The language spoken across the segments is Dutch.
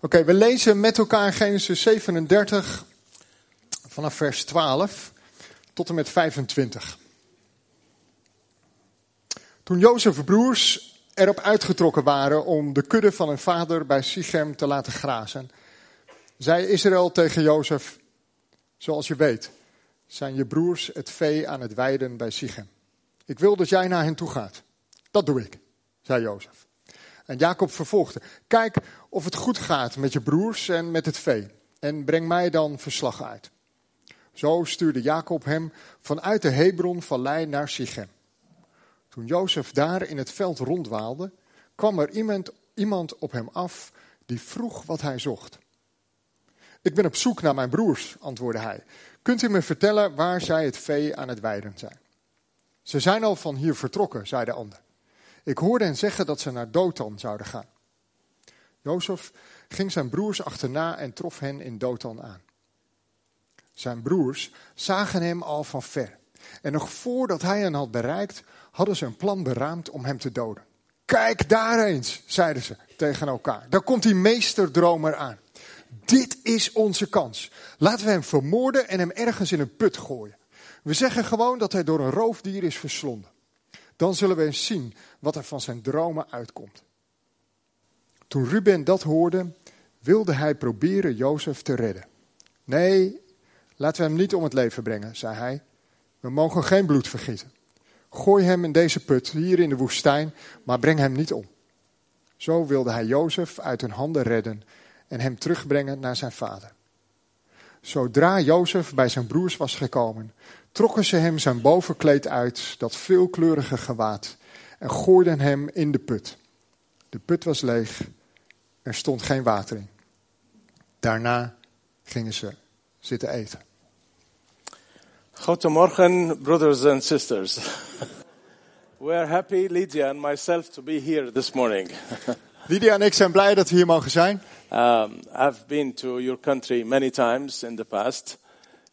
Oké, we lezen met elkaar Genesis 37 vanaf vers 12 tot en met 25. Toen Jozef's broers erop uitgetrokken waren om de kudde van hun vader bij Sichem te laten grazen, zei Israël tegen Jozef, zoals je weet, zijn je broers het vee aan het weiden bij Sichem. Ik wil dat jij naar hen toe gaat. Dat doe ik, zei Jozef. En Jacob vervolgde, kijk of het goed gaat met je broers en met het vee. En breng mij dan verslag uit. Zo stuurde Jacob hem vanuit de Hebron-vallei naar Sichem. Toen Jozef daar in het veld rondwaalde, kwam er iemand, iemand op hem af die vroeg wat hij zocht. Ik ben op zoek naar mijn broers, antwoordde hij. Kunt u me vertellen waar zij het vee aan het weiden zijn? Ze zijn al van hier vertrokken, zei de ander. Ik hoorde hen zeggen dat ze naar Dothan zouden gaan. Jozef ging zijn broers achterna en trof hen in Dothan aan. Zijn broers zagen hem al van ver. En nog voordat hij hen had bereikt, hadden ze een plan beraamd om hem te doden. Kijk daar eens, zeiden ze tegen elkaar. Daar komt die meesterdromer aan. Dit is onze kans. Laten we hem vermoorden en hem ergens in een put gooien. We zeggen gewoon dat hij door een roofdier is verslonden. Dan zullen we eens zien wat er van zijn dromen uitkomt. Toen Ruben dat hoorde, wilde hij proberen Jozef te redden. Nee, laten we hem niet om het leven brengen, zei hij. We mogen geen bloed vergieten. Gooi hem in deze put, hier in de woestijn, maar breng hem niet om. Zo wilde hij Jozef uit hun handen redden en hem terugbrengen naar zijn vader. Zodra Jozef bij zijn broers was gekomen, trokken ze hem zijn bovenkleed uit, dat veelkleurige gewaad, en gooiden hem in de put. De put was leeg, er stond geen water in. Daarna gingen ze zitten eten. Goedemorgen, brothers and sisters. We are happy, Lydia and myself, to be here this morning. Lydia en ik zijn blij dat we hier mogen zijn. Um, I've been to your country many times in the past.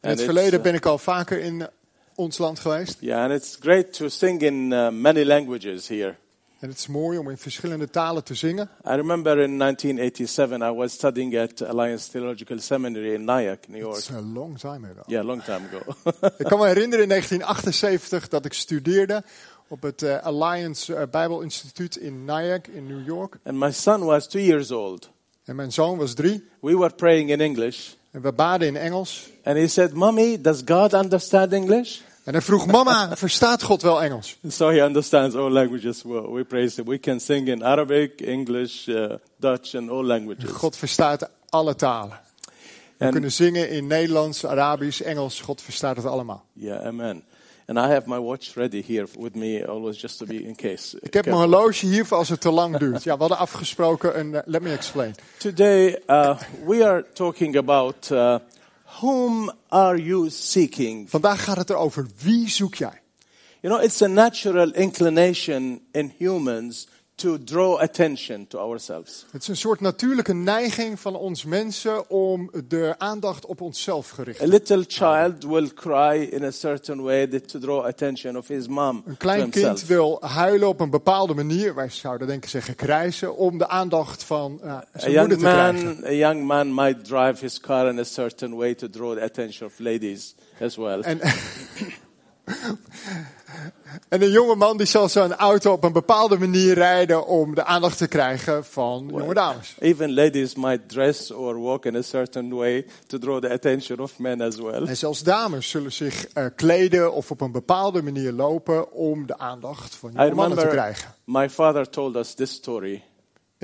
In het verleden uh, ben ik al vaker in ons land geweest. Yeah, and it's great to sing in uh, many languages here. En het is mooi om in verschillende talen te zingen. I remember in 1987 I was studying at Alliance Theological Seminary in Nyack, New York. It's a long time ago. Yeah, long time ago. Ik kan me herinneren in 1978 dat ik studeerde op het eh, Alliance Bijbel Instituut in Nyack in New York. and my son was two years old. En mijn zoon was drie. We were praying in English. En we baden in Engels. And he said, Mommy, does God understand English? En hij vroeg, mama, verstaat God wel Engels? So he understands all languages. Well, we praise him. We can sing in Arabic, English, uh, Dutch, and all languages. God verstaat alle talen. We En- kunnen zingen in Nederlands, Arabisch, Engels. God verstaat het allemaal. Yeah, amen. And I have my watch ready here with me, always just to be in case. Ik heb mijn horloge hier voor als het te lang duurt. Ja, we hadden afgesproken een... eh, let me explain. Today uh, we are talking about uh, whom are you seeking? Vandaag gaat het erover, wie zoek jij? You know, it's a natural inclination in humans to draw attention to ourselves. Het is een soort natuurlijke neiging van ons mensen om de aandacht op onszelf gericht A little child will cry in a certain way to draw attention of his mom Een klein kind wil huilen op een bepaalde manier, wij zouden denken zeggen krijsen, om de aandacht van A zijn young moeder te krijgen. man, a young man might drive his car in a certain way to draw the attention of ladies as well. En, en een jonge man die zal zijn auto op een bepaalde manier rijden om de aandacht te krijgen van jonge dames. Even ladies might dress or walk in a certain way to draw the attention of men as well. En zelfs dames zullen zich eh, kleden of op een bepaalde manier lopen om de aandacht van jonge mannen te krijgen. my father told us this story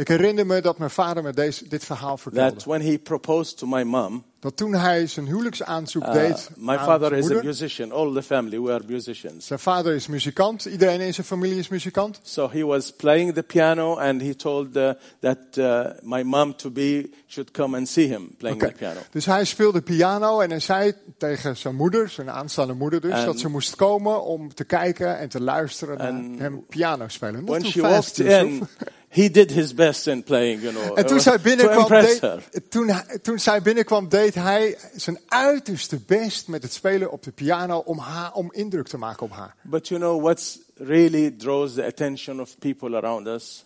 Ik herinner me dat mijn vader me deze, dit verhaal vertelde. that when he proposed to my mom, Dat toen hij zijn huwelijksaanzoek uh, deed my aan father is a musician. All the family we are musicians. Zijn vader is muzikant, iedereen in zijn familie is muzikant. So he was playing the piano, and he told uh, that uh, my mom to be should come and see him playing the piano. Dus hij speelde piano en hij zei tegen zijn moeder, zijn aanstaande moeder dus, dat ze moest komen om te kijken en te luisteren En- naar hem piano spelen. Not When she walked in, he did his best in playing, you know, En toen uh, zij to binnenkwam, deed, toen, toen zij binnenkwam, deed hij zijn uiterste best met het spelen op de piano om, haar, om indruk te maken op haar. But you know what's really draws the attention of people around us?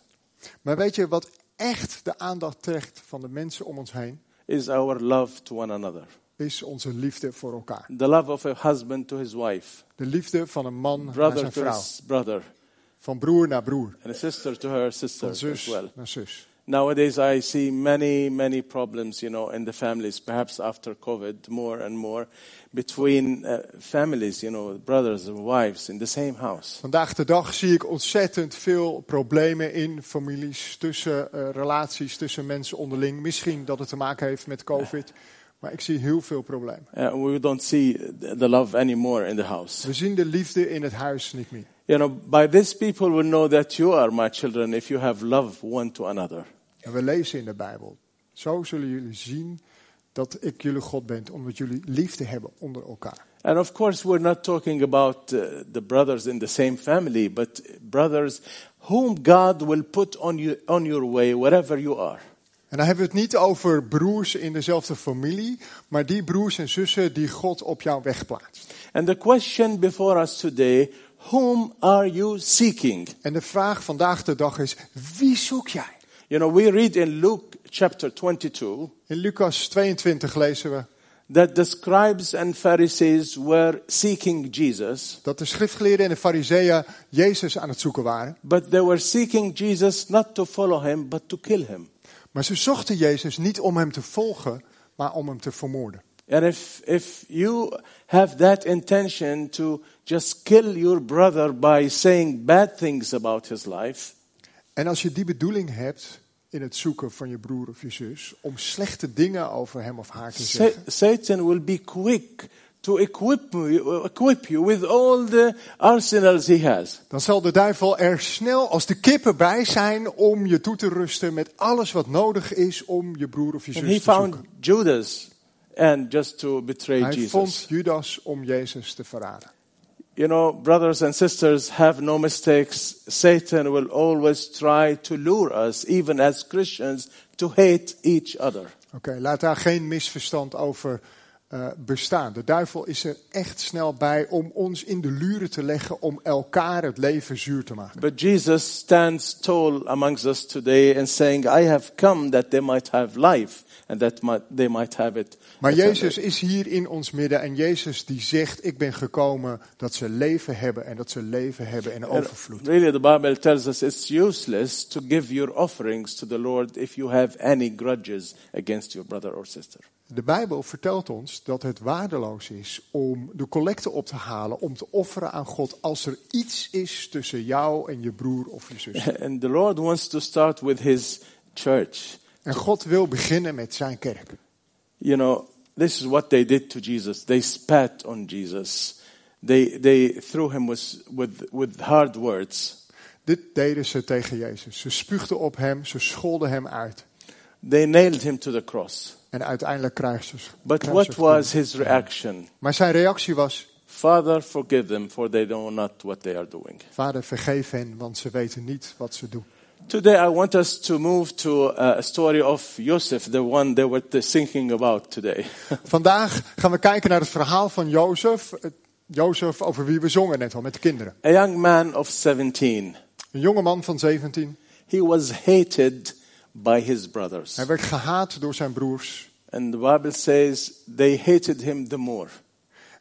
Maar weet je wat echt de aandacht trekt van de mensen om ons heen, is our love to one another. is onze liefde voor elkaar. The love of a husband to his wife, De liefde van een man naar brother zijn to vrouw. his brother, Van broer naar broer. and a sister to her sister Van as zus well. naar zus. Nowadays, I see many, many problems, you know, in the families, perhaps after COVID, more and more, between uh, families, you know, brothers and wives in the same house. Vandaag de dag zie ik ontzettend veel problemen in families, tussen eh, relaties, tussen mensen onderling. Misschien dat het te maken heeft met COVID, maar ik zie heel veel problemen. Uh, we don't see the love anymore in the house. We zien de liefde in het huis niet meer. You know, by this people will know that you are my children if you have love one to another. En we lezen in de Bijbel. Zo zullen jullie zien dat ik jullie God ben, omdat jullie liefde hebben onder elkaar. And of course, we're not talking about uh, the brothers in the same family, but brothers whom God will put on, you, on your way wherever you are. En dan hebben we het niet over broers in dezelfde familie, maar die broers en zussen die God op jouw weg plaatst. And the question before us today whom are you seeking? En de vraag vandaag de dag is, wie zoek jij? You know, we read in Luke chapter 22 In Lucas 22 lezen we that the scribes and Pharisees were seeking Jesus, dat de schriftgeleerden en de fariseeën Jezus aan het zoeken waren. but they were seeking Jesus not to follow him, but to kill him. Maar ze zochten Jezus niet om hem te volgen, maar om hem te vermoorden. And if, if you have that intention to just kill your brother by saying bad things about his life, En als je die bedoeling hebt in het zoeken van je broer of je zus, om slechte dingen over hem of haar te zeggen, Satan will be quick to equip, you- equip you with all the arsenals he has. dan zal de duivel er snel als de kippen bij zijn om je toe te rusten met alles wat nodig is om je broer of je And zus he te found zoeken. Judas and just to betray Hij Jesus. vond Judas om Jezus te verraden. You know, brothers and sisters, have no mistakes. Satan will always try to lure us, even as Christians, to hate each other. Oké, laat daar geen misverstand over eh, bestaan. De duivel is er echt snel bij om ons in de luren te leggen om elkaar het leven zuur te maken. But Jesus stands tall amongst us today and saying, I have come that they might have life and that might, they might have it. Maar eternally." Jezus is hier in ons midden en Jezus die zegt, ik ben gekomen dat ze leven hebben en dat ze leven hebben in overvloed. Really, the Bible tells us it's useless to give your offerings to the Lord if you have any grudges against your brother or sister. De Bijbel vertelt ons dat het waardeloos is om de collecte op te halen, om te offeren aan God als er iets is tussen jou en je broer of je zus. And the Lord wants to start with His church. En God wil beginnen met zijn kerk. You know, this is what they did to Jesus. They spat on Jesus. They, they threw him with, with, with hard words. Dit deden ze tegen Jezus. Ze spuugden op hem, ze scholden hem uit. They nailed him to the cross. En uiteindelijk krijgen ze. But what was his reaction? Maar zijn reactie was: Father, forgive them, for they know not what they are doing. Vader, vergeef hen, want ze weten niet wat ze doen. Today, I want us to move to uh, a story of Joseph, the one they were thinking about today. Vandaag gaan we kijken naar het verhaal van Jozef. Het- Jozef over wie we zongen net al met de kinderen. a young man of 17. Een jonge man van 17. He was hated by his brothers. Hij werd gehaat door zijn broers. And the Bible says they hated him the more.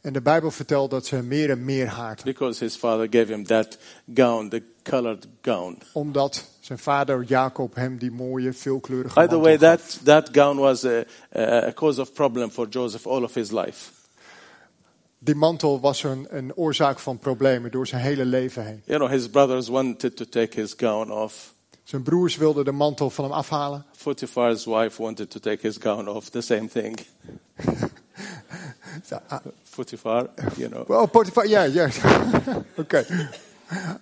En de Bijbel vertelt dat ze hem meer en meer haat. Because his father gave him that gown, the colored gown. Omdat zijn vader Jacob hem die mooie, veelkleurige By the mantel way, that, that gown was a, cause of problem for Joseph all of his life. Die mantel was een, een oorzaak van problemen door zijn hele leven heen. You know, his brothers wanted to take his gown off. Zijn broers wilden de mantel van hem afhalen. Potiphar's wife wanted to take his gown off. The same thing. Ah, Potiphar, you know. Oh, Potifar, ja, ja. Oké.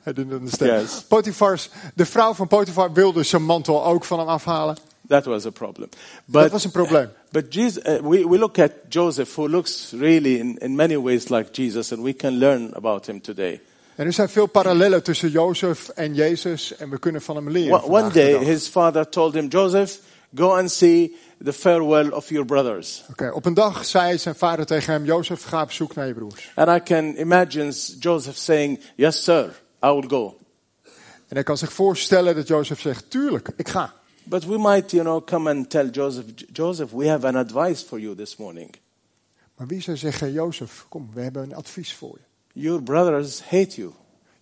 I didn't understand. Yes. Potifars, de vrouw van Potifar wilde zijn mantel ook van hem afhalen. That was a problem. Dat But, was een probleem. but Jesus, uh, we, we look at Joseph, who looks really in, in many ways like Jesus, and we can learn about him today. En er zijn veel parallellen tussen Jozef en Jezus en we kunnen van hem leren. One, day, his father told him, Joseph, go and see the farewell of your brothers. Oké, op een dag zei zijn vader tegen hem, Jozef, ga op zoek naar je broers. And I can imagine Joseph saying, Yes, sir, I will go. En hij kan zich voorstellen dat Jozef zegt, tuurlijk, ik ga. But we might, you know, come and tell Joseph, Joseph, we have an advice for you this morning. Maar wie zou zeggen, Jozef, kom, we hebben een advies voor je. Your brothers hate you.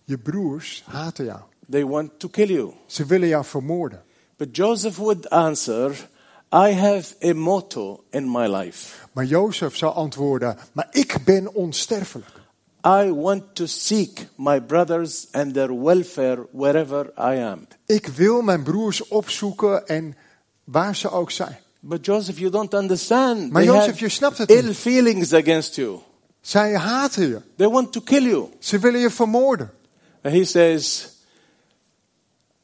Je broers haten jou. They want to kill you. Ze willen jou vermoorden. But Joseph would answer, I have a motto in my life. Maar Jozef zou antwoorden, maar ik ben onsterfelijk. I want to seek my brothers and their welfare wherever I am. Ik wil mijn broers opzoeken en waar ze ook zijn. But Joseph, you don't understand. Maar Jozef, have je snapt het ill niet. feelings against you. Zij haten je. They want to kill you. Ze willen je vermoorden. And he says,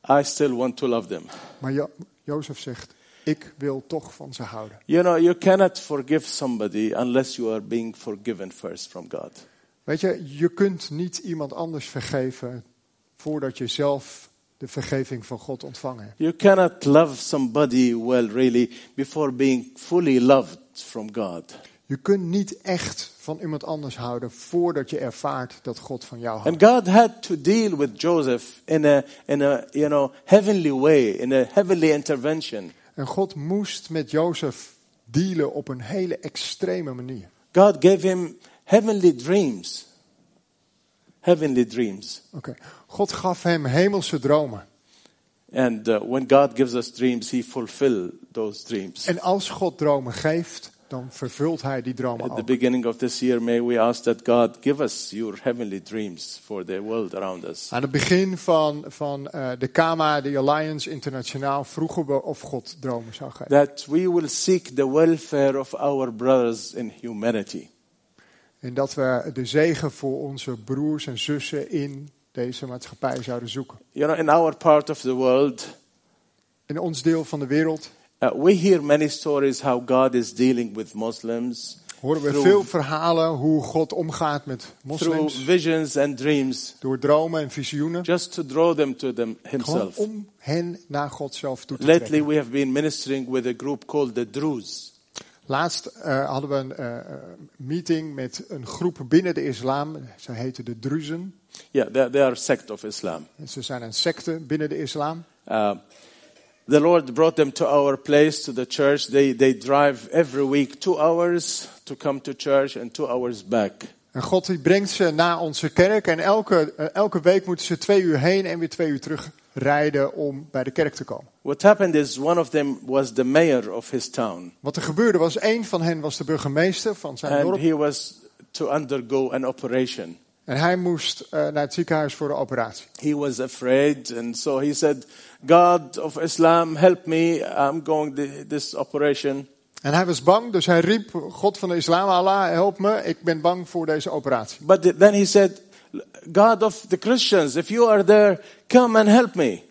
I still want to love them. Maar jo Jozef zegt, ik wil toch van ze houden. You know, you cannot forgive somebody unless you are being forgiven first from God. Weet je, je kunt niet iemand anders vergeven voordat je zelf de vergeving van God ontvangen hebt. You cannot love somebody well, really, before being fully loved from God. Je kunt niet echt van iemand anders houden voordat je ervaart dat God van jou houdt. And God had to deal with Joseph in a, in a you know, heavenly way, in a heavenly intervention. En God moest met Jozef dealen op een hele extreme manier. God gave him heavenly dreams. Heavenly dreams. Oké. God gaf hem hemelse dromen. And uh, when God gives us dreams, He fulfill those dreams. En als God dromen geeft, dan vervult hij die dromen At the ook. beginning of this year, may we ask that God give us your heavenly dreams for the world around us. Aan het begin van, van eh, de KAMA, de Alliance Internationaal, vroegen we of God dromen zou geven. That we will seek the welfare of our brothers in humanity. En dat we de zegen voor onze broers en zussen in deze maatschappij zouden zoeken. You know, in our part of the world, In ons deel van de wereld uh, we hear many stories how God is dealing with Muslims horen we Through- veel verhalen hoe God omgaat met through moslims. visions and dreams, Door dromen en visioenen. just to draw them to them Gewoon Himself. om hen naar God zelf toe te Lately, trekken. we have been ministering with a group called the Druze. Laatst eh, hadden we een eh, meeting met een groep binnen de islam. Ze heten de Druzen. Yeah, they, they are a sect of Islam. En Ze zijn een secte binnen de islam. Uh, the Lord brought them to our place, to the church. They, they drive every week two hours to come to church and two hours back. En God die brengt ze naar onze kerk. En elke, eh, elke week moeten ze twee uur heen en weer twee uur terug rijden om bij de kerk te komen. What happened is one of them was the mayor of his town, Wat er gebeurde was, één van hen was de burgemeester van zijn and dorp. he was to undergo an operation. En hij moest eh, naar het ziekenhuis voor de operatie. He was afraid, and so he said, God of Islam, help me, I'm going the, this operation. En hij was bang, dus hij riep, God van de islam, Allah, help me, ik ben bang voor deze operatie. But th- then he said, God of the Christians, if you are there, come and help me.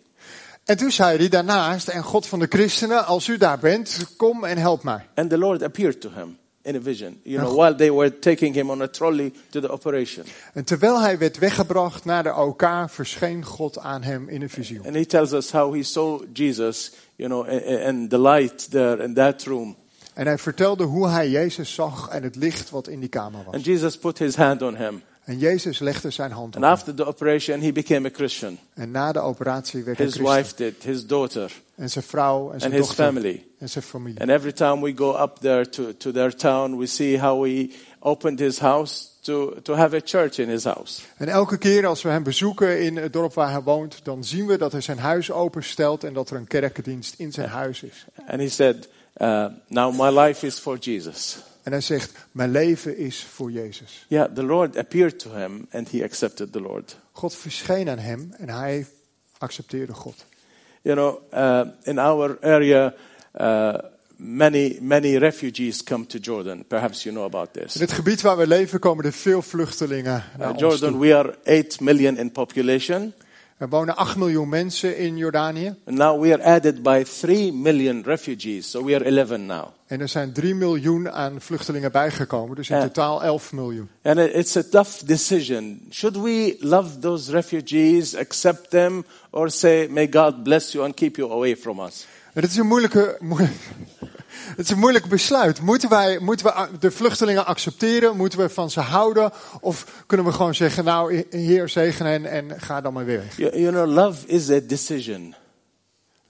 En toen zei hij daarnaast, en God van de christenen, als u daar bent, kom en help mij. And the Lord appeared to him in a vision, you know, while they were taking him on a trolley to the operation. En terwijl hij werd weggebracht naar de OK, verscheen God aan hem in een visioen. And he tells us how he saw Jesus, you know, and the light there in that room. En hij vertelde hoe hij Jezus zag en het licht wat in die kamer was. And Jesus put his hand on him. En Jezus legde zijn hand op And after the operation, he became a Christian. En na de operatie werd hij His christen. wife did, his daughter, En zijn vrouw en and zijn his dochter. family. En zijn familie. And every time we go up there to, to their town, we see how he opened his house to, to have a church in his house. En elke keer als we hem bezoeken in het dorp waar hij woont, dan zien we dat hij zijn huis openstelt en dat er een kerkendienst in zijn huis is. And he said, uh, Now my life is for Jesus. En hij zegt, mijn leven is voor Jezus. Yeah, the Lord appeared to him and he accepted the Lord. God verscheen aan hem en hij accepteerde God. You know, uh, in our area, uh, many, many refugees come to Jordan. Perhaps you know about In this. het gebied waar we leven komen er veel vluchtelingen naar Uh, ons Jordan, we are 8 million in population. Er wonen 8 miljoen mensen in Jordanië. And now we are added by 3 million refugees. So we are 11 now. En er zijn 3 miljoen aan vluchtelingen bijgekomen, dus in Ja. totaal 11 miljoen. And it- it's a tough decision. Should we love those refugees, accept them, or say, may God bless you and keep you away from us? Het is een moeilijke, moe- het is een moeilijk besluit. Moeten wij moeten we de vluchtelingen accepteren? Moeten we van ze houden? Of kunnen we gewoon zeggen, nou, Heer, zegen hen en ga dan maar weer weg? You, you know, love is a decision.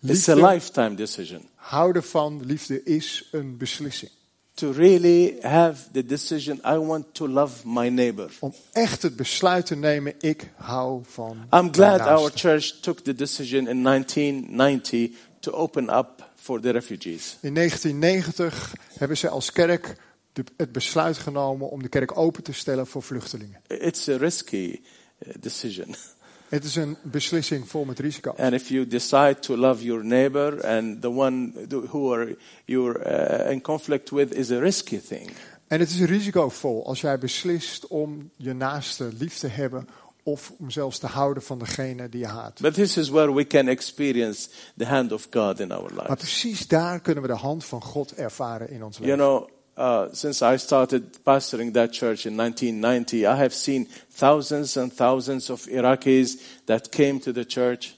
It's a Liefde, lifetime decision. houden van liefde is een beslissing. To really have the decision, I want to love my neighbor. Om echt het besluit te nemen, ik hou van I'm glad our church took the decision in 1990 to open up for the refugees. In 1990 hebben ze als kerk de- het besluit genomen om de kerk open te stellen voor vluchtelingen. It's a risky uh, decision. Het is een beslissing vol met risico. And if you decide to love your neighbor and the one who are you're uh, in conflict with is a risky thing. En het is risicovol als jij beslist om je naaste lief te hebben of om zelfs te houden van degene die je haat. But this is where we can experience the hand of God in our Maar lives. precies daar kunnen we de hand van God ervaren in ons You leven. know, uh, since I started pastoring that church in 1990, I have seen thousands and thousands of Iraqis that came to the church.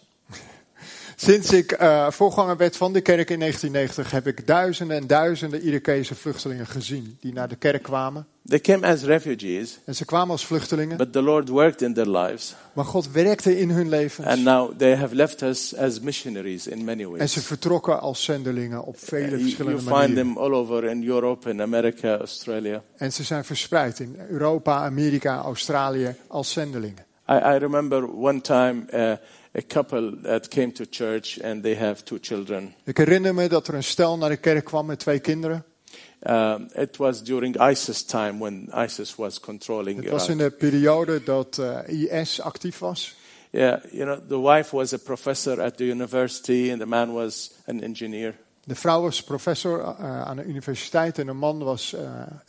Sinds ik eh, voorganger werd van de kerk in 1990 heb ik duizenden en duizenden Irakese vluchtelingen gezien die naar de kerk kwamen. They came as refugees, En ze kwamen als vluchtelingen, but the Lord worked in their lives. maar God werkte in hun And levens. now they have left us as missionaries in many En ways. ze vertrokken als zendelingen op vele You, you verschillende find manieren. them all over in Europe, in America, Australia. En ze zijn verspreid in Europa, Amerika, Australië als zendelingen. I, I remember one time uh, a couple that came to church and they have two children. Ik herinner me dat er een stel naar de kerk kwam met twee kinderen. Um, it was during ISIS time when ISIS was controlling Het Iraq. was in de periode dat eh, IS actief was. Yeah, you know, the wife was a professor at the university and the man was an engineer. De vrouw was professor eh, aan de universiteit en de man was eh,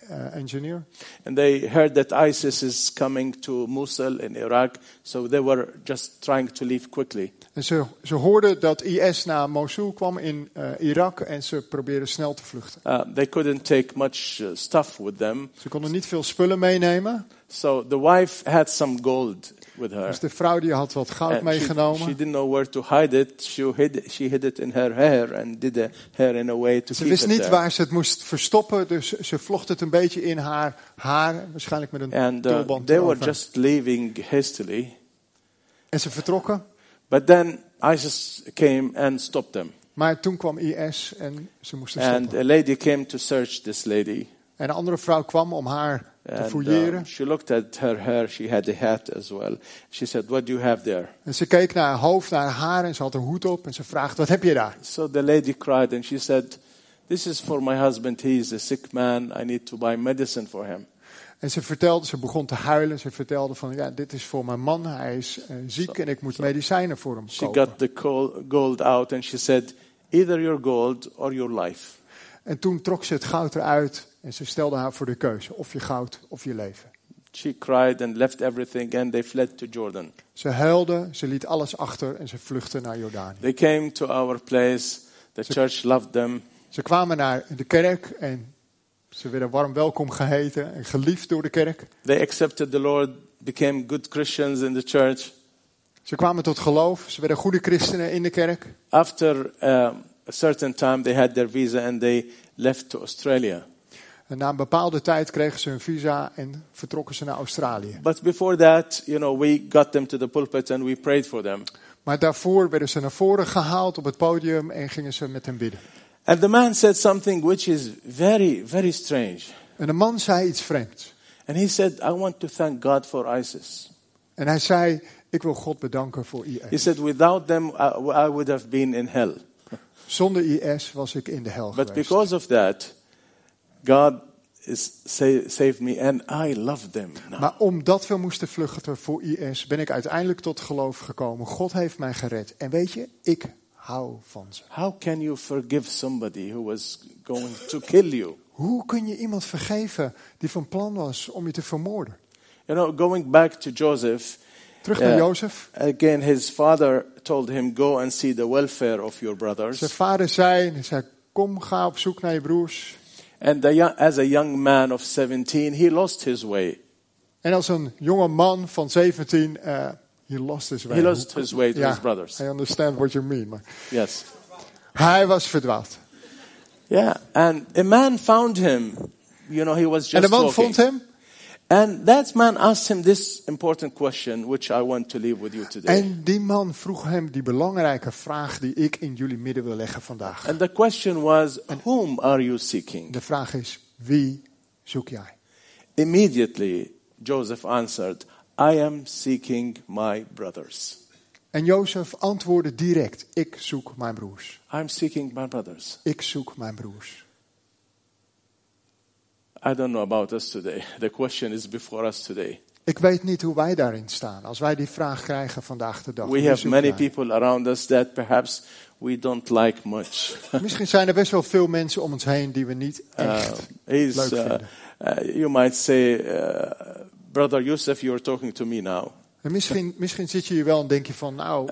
eh, engineer. And they heard that ISIS is coming to Mosul in Iraq, so they were just trying to leave quickly. En ze, ze hoorden dat IS naar Mosul kwam in Irak en ze probeerden snel te vluchten. Uh, they couldn't take much uh, stuff with them, Ze konden niet veel spullen meenemen. so the wife had some gold with her. Dus de vrouw die had wat goud And she, she meegenomen. didn't know where to hide it. She hid, she hid it in her hair and did the hair in a way to Ze keep wist it niet there. waar ze het moest verstoppen, dus ze vlocht het een beetje in haar haar, waarschijnlijk met een And uh, tulband. they were just leaving hastily. En ze vertrokken, But then ISIS came and stopped them. maar toen kwam IS en ze moesten And stoppen. a lady came to search this lady. En een andere vrouw kwam om haar te And fouilleren. uh, she looked at her hair. She had a hat as well. She said, What do you have there? En ze keek naar haar hoofd, naar haar haar en ze had een hoed op. En ze vraagt, wat heb je daar? So the lady cried and she said, This is for my husband. He is a sick man. I need to buy medicine for him. En ze vertelde, ze begon te huilen. Ze vertelde van, ja, dit is voor mijn man. Hij is eh, ziek en ik moet medicijnen voor hem She kopen. got the gold out and she said, Either your gold or your life. En toen trok ze het goud eruit en ze stelde haar voor de keuze. Of je goud of je leven. She cried and left everything and they fled to Jordan. Ze huilde, ze liet alles achter en ze vluchtte naar Jordanië. They came to our place. The church loved them. Ze kwamen naar de kerk en ze werden warm welkom geheten en geliefd door de kerk. They accepted the Lord, became good Christians in the church. Ze kwamen tot geloof, ze werden goede christenen in de kerk. After um, a certain time, they had their visa and they left to Australia. En na een bepaalde tijd kregen ze hun visa en vertrokken ze naar Australië. But before that, you know, we got them to the pulpit and we prayed for them. Maar daarvoor werden ze naar voren gehaald op het podium en gingen ze met hem bidden. And the man said something which is very, very strange. En de man zei iets vreemds. And he said, I want to thank God for ISIS. En hij zei, ik wil God bedanken voor He IS. said, without them, I, would have been in hell. Zonder IS was ik in de hel But geweest. because of that, God is, sa- saved me and I love them now. Maar omdat we moesten vluchten voor IS, ben ik uiteindelijk tot geloof gekomen. God heeft mij gered. En weet je, ik hou van ze. How can you forgive somebody who was going to kill you? Hoe kun je iemand vergeven die van plan was om je te vermoorden? You know, going back to Joseph, Terug naar Ja. Jozef. again, his father told him, Go and see the welfare of your Zijn brothers. vader zei, zei, kom, ga op zoek naar je broers. And the young, as a young man of 17, he lost his way. En als een jonge man van 17, eh he lost his way. He lost his way to Ja, his brothers. I understand what you mean. Maar Yes. hij was verdwaald. Yeah. And a man found him. You know, he was En de just man walking. vond hem. And that man asked him this important question, which I want to leave with you today. En die man vroeg hem die belangrijke vraag die ik in jullie midden wil leggen vandaag. And the question was, Whom are you seeking? De vraag is, wie zoek jij? Immediately, Joseph answered, I am seeking my brothers. En Jozef antwoordde direct, ik zoek mijn broers. I'm seeking my brothers. Ik zoek mijn broers. I don't know about us today. The question is before us today. Ik weet niet hoe wij daarin staan. Als wij die vraag krijgen vandaag de dag. We have many people around us that perhaps we don't like much. Misschien zijn er best wel veel mensen om ons heen die we niet Uh, echt he's, leuk uh, vinden. uh, you might say, uh, Brother Yusuf, you're talking to me now. En misschien, misschien zit je hier wel en denk je van, nou,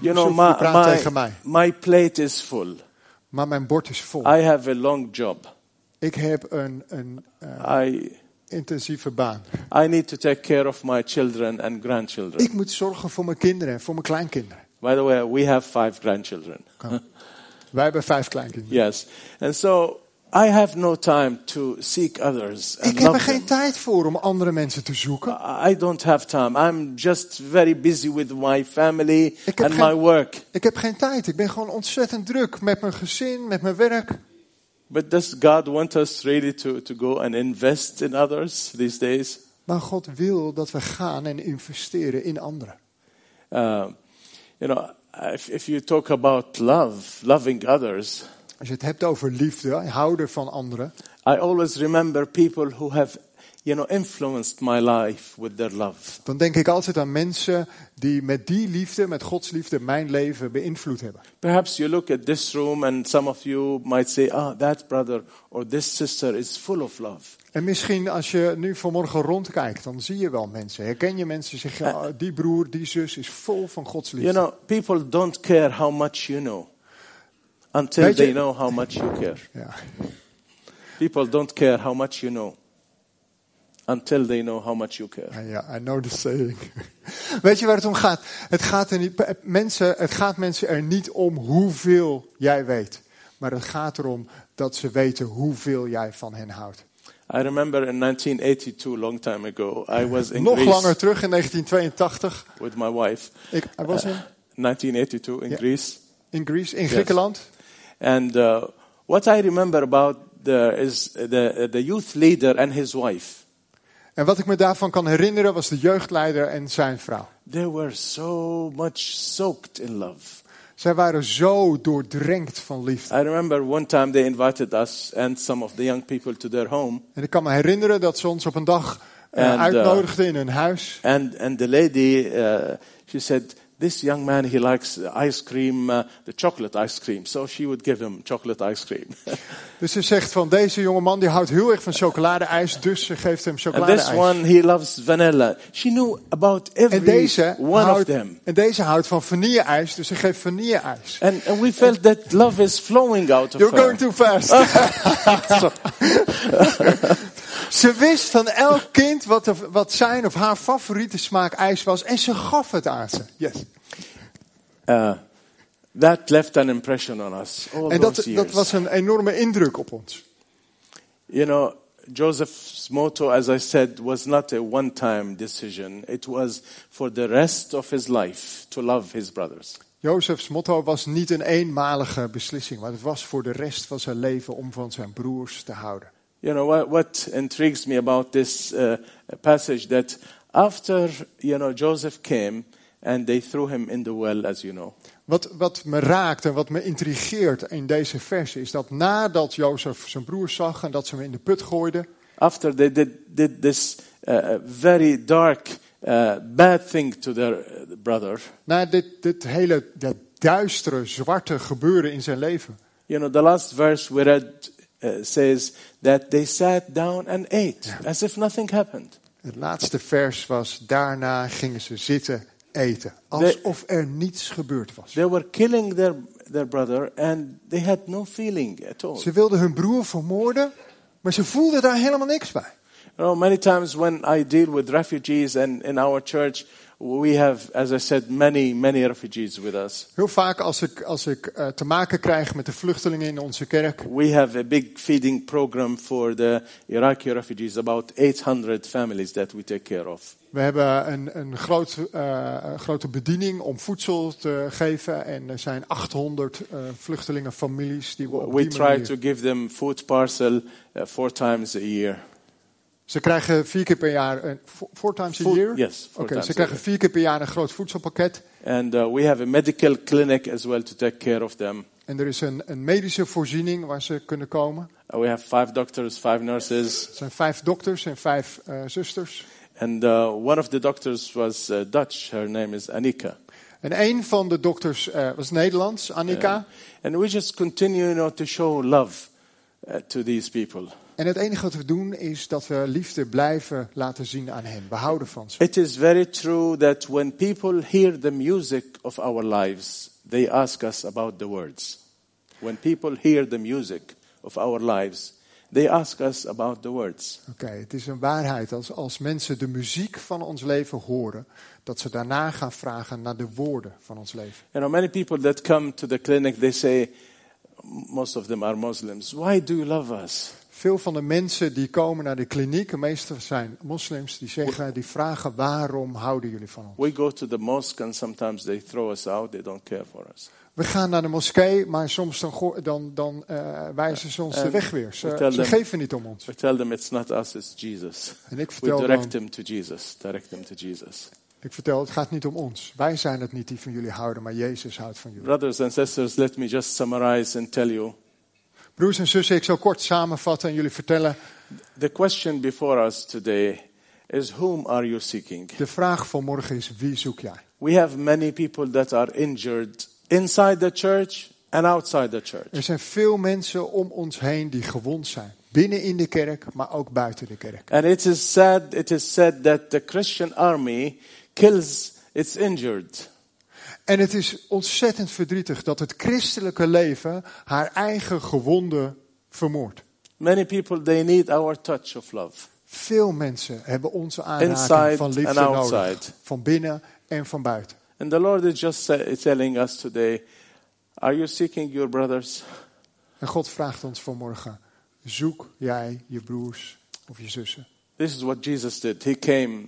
You know, je my, praat tegen mij. my plate is full. Maar mijn bord is vol. I have a long job. Ik heb een, een eh, I, intensieve baan. I need to take care of my children and grandchildren. Ik moet zorgen voor mijn kinderen en voor mijn kleinkinderen. By the way, we have five grandchildren. Wij hebben vijf kleinkinderen. Yes. And so I have no time to seek others and Ik heb er geen them. tijd voor om andere mensen te zoeken. I don't have time. I'm just very busy with my family and geen- my work. Ik heb geen tijd. Ik ben gewoon ontzettend druk met mijn gezin, met mijn werk. But does God want us really to, to go and invest in others these days? Maar God wil dat we gaan en investeren in anderen. Uh, you know, if, if you talk about love, loving others, Als je het hebt over liefde, houden van anderen. I always remember people who have, you know, influenced my life with their love. Dan denk ik altijd aan mensen die met die liefde, met Gods liefde, mijn leven beïnvloed hebben. Perhaps you look at this room and some of you might say, ah, that brother or this sister is full of love. En misschien als je nu vanmorgen rondkijkt, dan zie je wel mensen. Herken je mensen, zeg je, "Ah, die broer, die zus is vol van Gods liefde. You know, people don't care how much you know until they know how much you care. Ja. People don't care how much you know until they know how much you care. Ja, ja, I know the saying. Weet je waar het om gaat? Het gaat, er niet, mensen, het gaat mensen er niet om hoeveel jij weet. Maar het gaat erom dat ze weten hoeveel jij van hen houdt. I remember in 1982, long time ago, I was in Nog Greece langer terug, in 1982. with my wife. Ik I was in, 1982 in. Greece. in Greece, in Griekenland. And uh, what I remember about the, is the, the youth leader and his wife. En wat ik me daarvan kan herinneren was de jeugdleider en zijn vrouw. They were so much soaked in love. Zij waren zo doordrenkt van liefde. I remember one time they invited us and some of the young people to their home. En ik kan me herinneren dat ze ons op een dag eh, En, eh, uitnodigden in hun huis. And, and the lady, uh, she said, this young man, he likes ice cream, uh, the chocolate ice cream. So she would give him chocolate ice cream. Dus ze zegt van deze jonge man die houdt heel erg van chocoladeijs, dus ze geeft hem and chocoladeijs. this one, he loves vanilla. She knew about En every deze, one of houdt, them. en deze houdt van vanille-ijs, dus ze geeft vanille-ijs. And, and we felt that love is flowing out of You're her. going too fast. ze wist van elk kind wat, de- wat zijn of haar favoriete smaak ijs was en ze gaf het aan ze. Yes. Uh, that left an impression on us all En dat, dat was een enorme indruk op ons. You know, Joseph's motto, as I said, was not a one-time decision. It was for the rest of his life to love his brothers. Jozefs motto was niet een eenmalige beslissing, maar het was voor de rest van zijn leven om van zijn broers te houden. You know, what, what intrigues me about this uh, passage that after, you know, Joseph came and they threw him in the well, as you know. Wat, wat me raakt en wat me intrigeert in deze verse is dat nadat Jozef zijn broers zag en dat ze hem in de put gooiden, After they did, did this uh, very dark, uh, bad thing to their uh, brother, na dit, dit hele dat duistere, zwarte gebeuren in zijn leven, you know, the last verse we read uh, says that they sat down and ate as if nothing happened. het laatste vers was, daarna gingen ze zitten eten, alsof er niets gebeurd was. They were killing their, their brother and they had no feeling at all. Ze wilden hun broer vermoorden, maar ze voelden daar helemaal niks bij. You know, many times when I deal with refugees and in our church, We have, as I said, many, many refugees with us. Heel vaak als ik, als ik eh, te maken krijg met de vluchtelingen in onze kerk, We have a big feeding program for the Iraqi refugees, about 800 families that we take care of. we hebben een, een groot, een grote bediening om voedsel te geven. En er zijn 800 eh, vluchtelingenfamilies die we op We die try manier... to give them food parcel uh, four times a year. Ze krijgen vier keer per jaar, een, four, times a year? yes, four Oké, times ze krijgen vier keer per jaar een groot voedselpakket. And uh, we have a medical clinic as well to take care of them. En er is een, een medische voorziening waar ze kunnen komen. Uh, we have five doctors, five nurses, Er zijn vijf dokters en vijf eh, zusters. and uh, one of the doctors was uh, Dutch. Her name is Anika. En een van de dokters eh, was Nederlands, Annika. And we just continue you know, to show love uh, to these people. En het enige wat we doen is dat we liefde blijven laten zien aan hen. We houden van ze. It is very true that when people hear the music of our lives, they ask us about the words. When people hear the music of our lives, they ask us about the words. Oké, het is een waarheid als, als mensen de muziek van ons leven horen, dat ze daarna gaan vragen naar de woorden van ons leven. You know, many people that come to the clinic, they say, most of them are Muslims. Why do you love us? Veel van de mensen die komen naar de kliniek, de meeste zijn moslims, die zeggen, die vragen waarom houden jullie van ons? We go to the mosque and sometimes they throw us out. They don't care for us. We gaan naar de moskee, maar soms dan, dan, dan eh, wijzen ze ons de En weg weer. we Ze, tell ze them- geven niet om ons. We tell them it's not us, it's Jesus. En ik We direct them to Jesus. Direct them to Jesus. ik vertel, het gaat niet om ons. Wij zijn het niet die van jullie houden, maar Jezus houdt van jullie. Brothers and sisters, let me just summarize and tell you. Broers en zussen, ik zal kort samenvatten en jullie vertellen. The question before us today is whom are you seeking? De vraag van morgen is, wie zoek jij? We have many people that are injured inside the church and outside the church. Er zijn veel mensen om ons heen die gewond zijn. Binnen in de kerk, maar ook buiten de kerk. And it is sad, it is said that the Christian army kills its injured. En het is ontzettend verdrietig dat het christelijke leven haar eigen gewonden vermoordt. Many people, they need our touch of love. Veel mensen hebben onze aanraking Inside van liefde nodig. Van binnen en van buiten. And the Lord is just telling us today, are you seeking your brothers? En God vraagt ons vanmorgen, zoek jij je broers of je zussen? This is what Jesus did. He came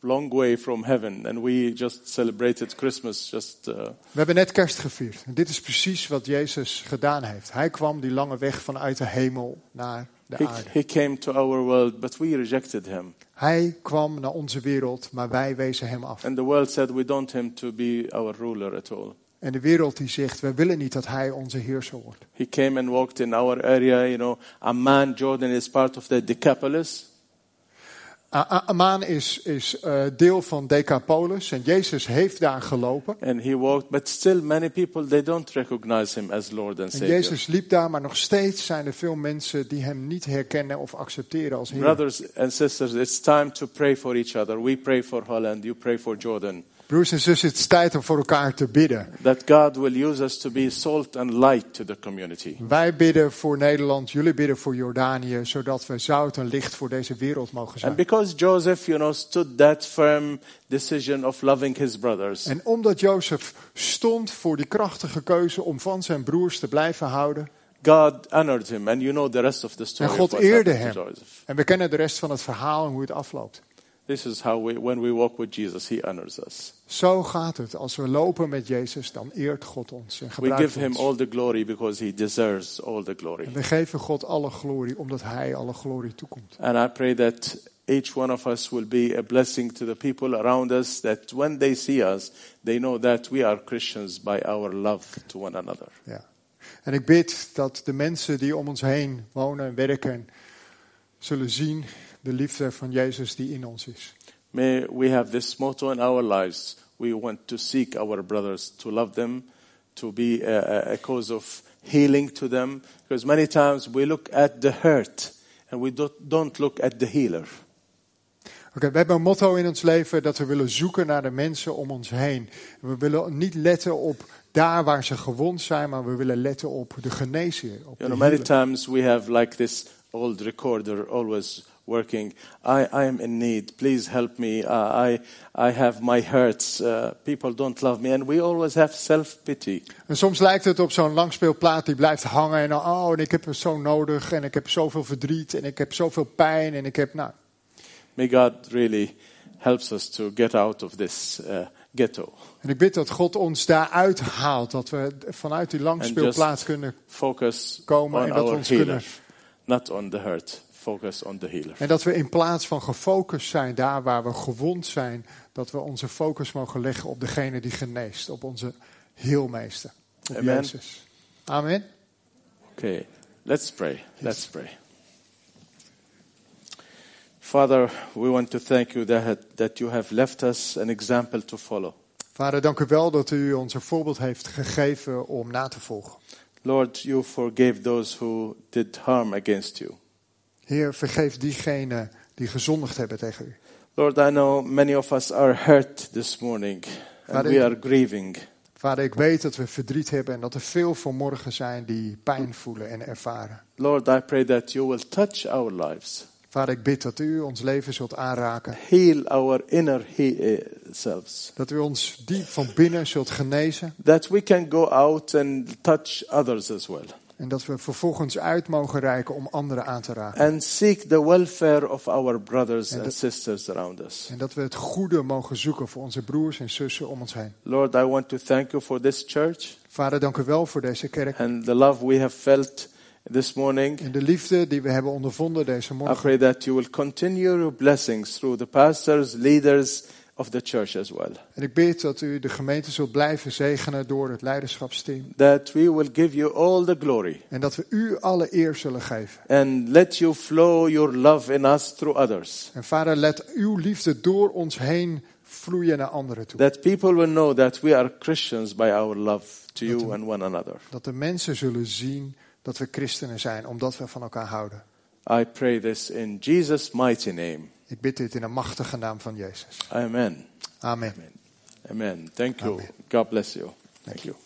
long way from heaven and we just celebrated Christmas just uh, We hebben net kerst gevierd. En dit is precies wat Jezus gedaan heeft. Hij kwam die lange weg vanuit de hemel naar de he, aarde. he came to our world, but we rejected him. Hij kwam naar onze wereld, maar wij wezen hem af. And the world said we don't him to be our ruler at all. En de wereld die zegt, wij willen niet dat hij onze heerser wordt. He came and walked in our area, you know. Amman, Jordan is part of the Decapolis. Amaan is, is eh, deel van Decapolis en Jezus heeft daar gelopen. And he walked, but still many people, they don't recognize him as Lord and En Savior. Jezus liep daar, maar nog steeds zijn er veel mensen die hem niet herkennen of accepteren als Heer. Brothers and sisters, it's time to pray for each other. We pray for Holland, you pray for Jordan. Broers en zussen, het is tijd om voor elkaar te bidden. That God will use us to be salt and light to the community. Wij bidden voor Nederland, jullie bidden voor Jordanië, zodat we zout en licht voor deze wereld mogen And zijn. because Joseph, you know, stood that firm decision of loving his brothers, En omdat Jozef stond voor die krachtige keuze om van zijn broers te blijven houden. God honored him. And you know the rest of the story. En God eerde hem. En we kennen de rest van het verhaal en hoe het afloopt. This is how we, when we walk with Jesus, he honors us. Zo gaat het. Als we lopen met Jezus, dan eert God ons en We gebruikt give him ons. all the glory because he deserves all the En glory. we geven God alle glorie, omdat Hij alle glorie toekomt. And I pray that each one of us will be a blessing to the people around us, that when they see us, they know that we are Christians by our love to one another. Ja. En ik bid dat de mensen die om ons heen wonen en werken, zullen zien de liefde van Jezus die in ons is. May we have this motto in our lives. We want to seek our brothers, to love them, to be a, a- cause of healing to them. Because many times we look at the hurt and we don't, don't look at the healer. Oké, we hebben een motto in ons leven dat we willen zoeken naar de mensen om ons heen. We willen niet letten op daar waar ze gewond zijn, maar we willen letten op de geneesheer. Op You know, many times we have like this old recorder always working. I, I am in need. Please help me. Uh, I, I have my hurts. Uh, people don't love me. And we always have self pity. En soms lijkt het op zo'n langspeelplaat die blijft hangen. En oh, en ik heb het zo nodig. En ik heb zoveel verdriet. En ik heb zoveel pijn. En ik heb, nou. May God really helps us to get out of this uh, ghetto. En ik bid dat God ons daaruit haalt. Dat we vanuit die langspeelplaats kunnen Focus komen. En dat we ons kunnen. healer, not on the hurt. Focus on the healer. En dat we in plaats van gefocust zijn daar waar we gewond zijn. Dat we onze focus mogen leggen op degene die geneest. Op onze heelmeester. Op Amen. Jezus. Amen. Okay, let's pray. Let's pray. Father, we want to thank you that, that you have left us an example to follow. Vader, dank u wel dat u ons een voorbeeld heeft gegeven om na te volgen. Lord, you forgave those who did harm against you. Heer, vergeef diegenen die gezondigd hebben tegen u. Lord, I know many of us are hurt this morning and Father, we are grieving. Vader, ik weet dat we verdriet hebben en dat er veel vanmorgen zijn die pijn voelen en ervaren. Lord, I pray that you will touch our lives, Vader, ik bid dat u ons leven zult aanraken. heal our inner he- eh, selves, Dat u ons diep van binnen zult genezen. that we can go out and touch others as well. En dat we vervolgens uit mogen reiken om anderen aan te raken. and seek the welfare of our brothers And sisters around us. En dat we het goede mogen zoeken voor onze broers en zussen om ons heen. Lord, I want to thank you for this church Vader, dank u wel voor deze kerk. and the love we have felt this morning. En de liefde die we hebben ondervonden deze I morgen. pray that you will continue your blessings through the pastors, leaders of the church as well. En ik bid dat u de gemeente zult blijven zegenen door het leiderschapsteam. That we will give you all the glory En dat we u alle eer zullen geven. and let you flow your love in us through others. En vader, let uw liefde door ons heen vloeien naar anderen toe. That people will know that we are Christians by our love to you and one another. Dat de mensen zullen zien dat we christenen zijn, omdat we van elkaar houden. I pray this in Jesus' mighty name. Ik bid dit in de machtige naam van Jezus. Amen. Amen. Amen. Thank you. Amen. God bless you. Thank you.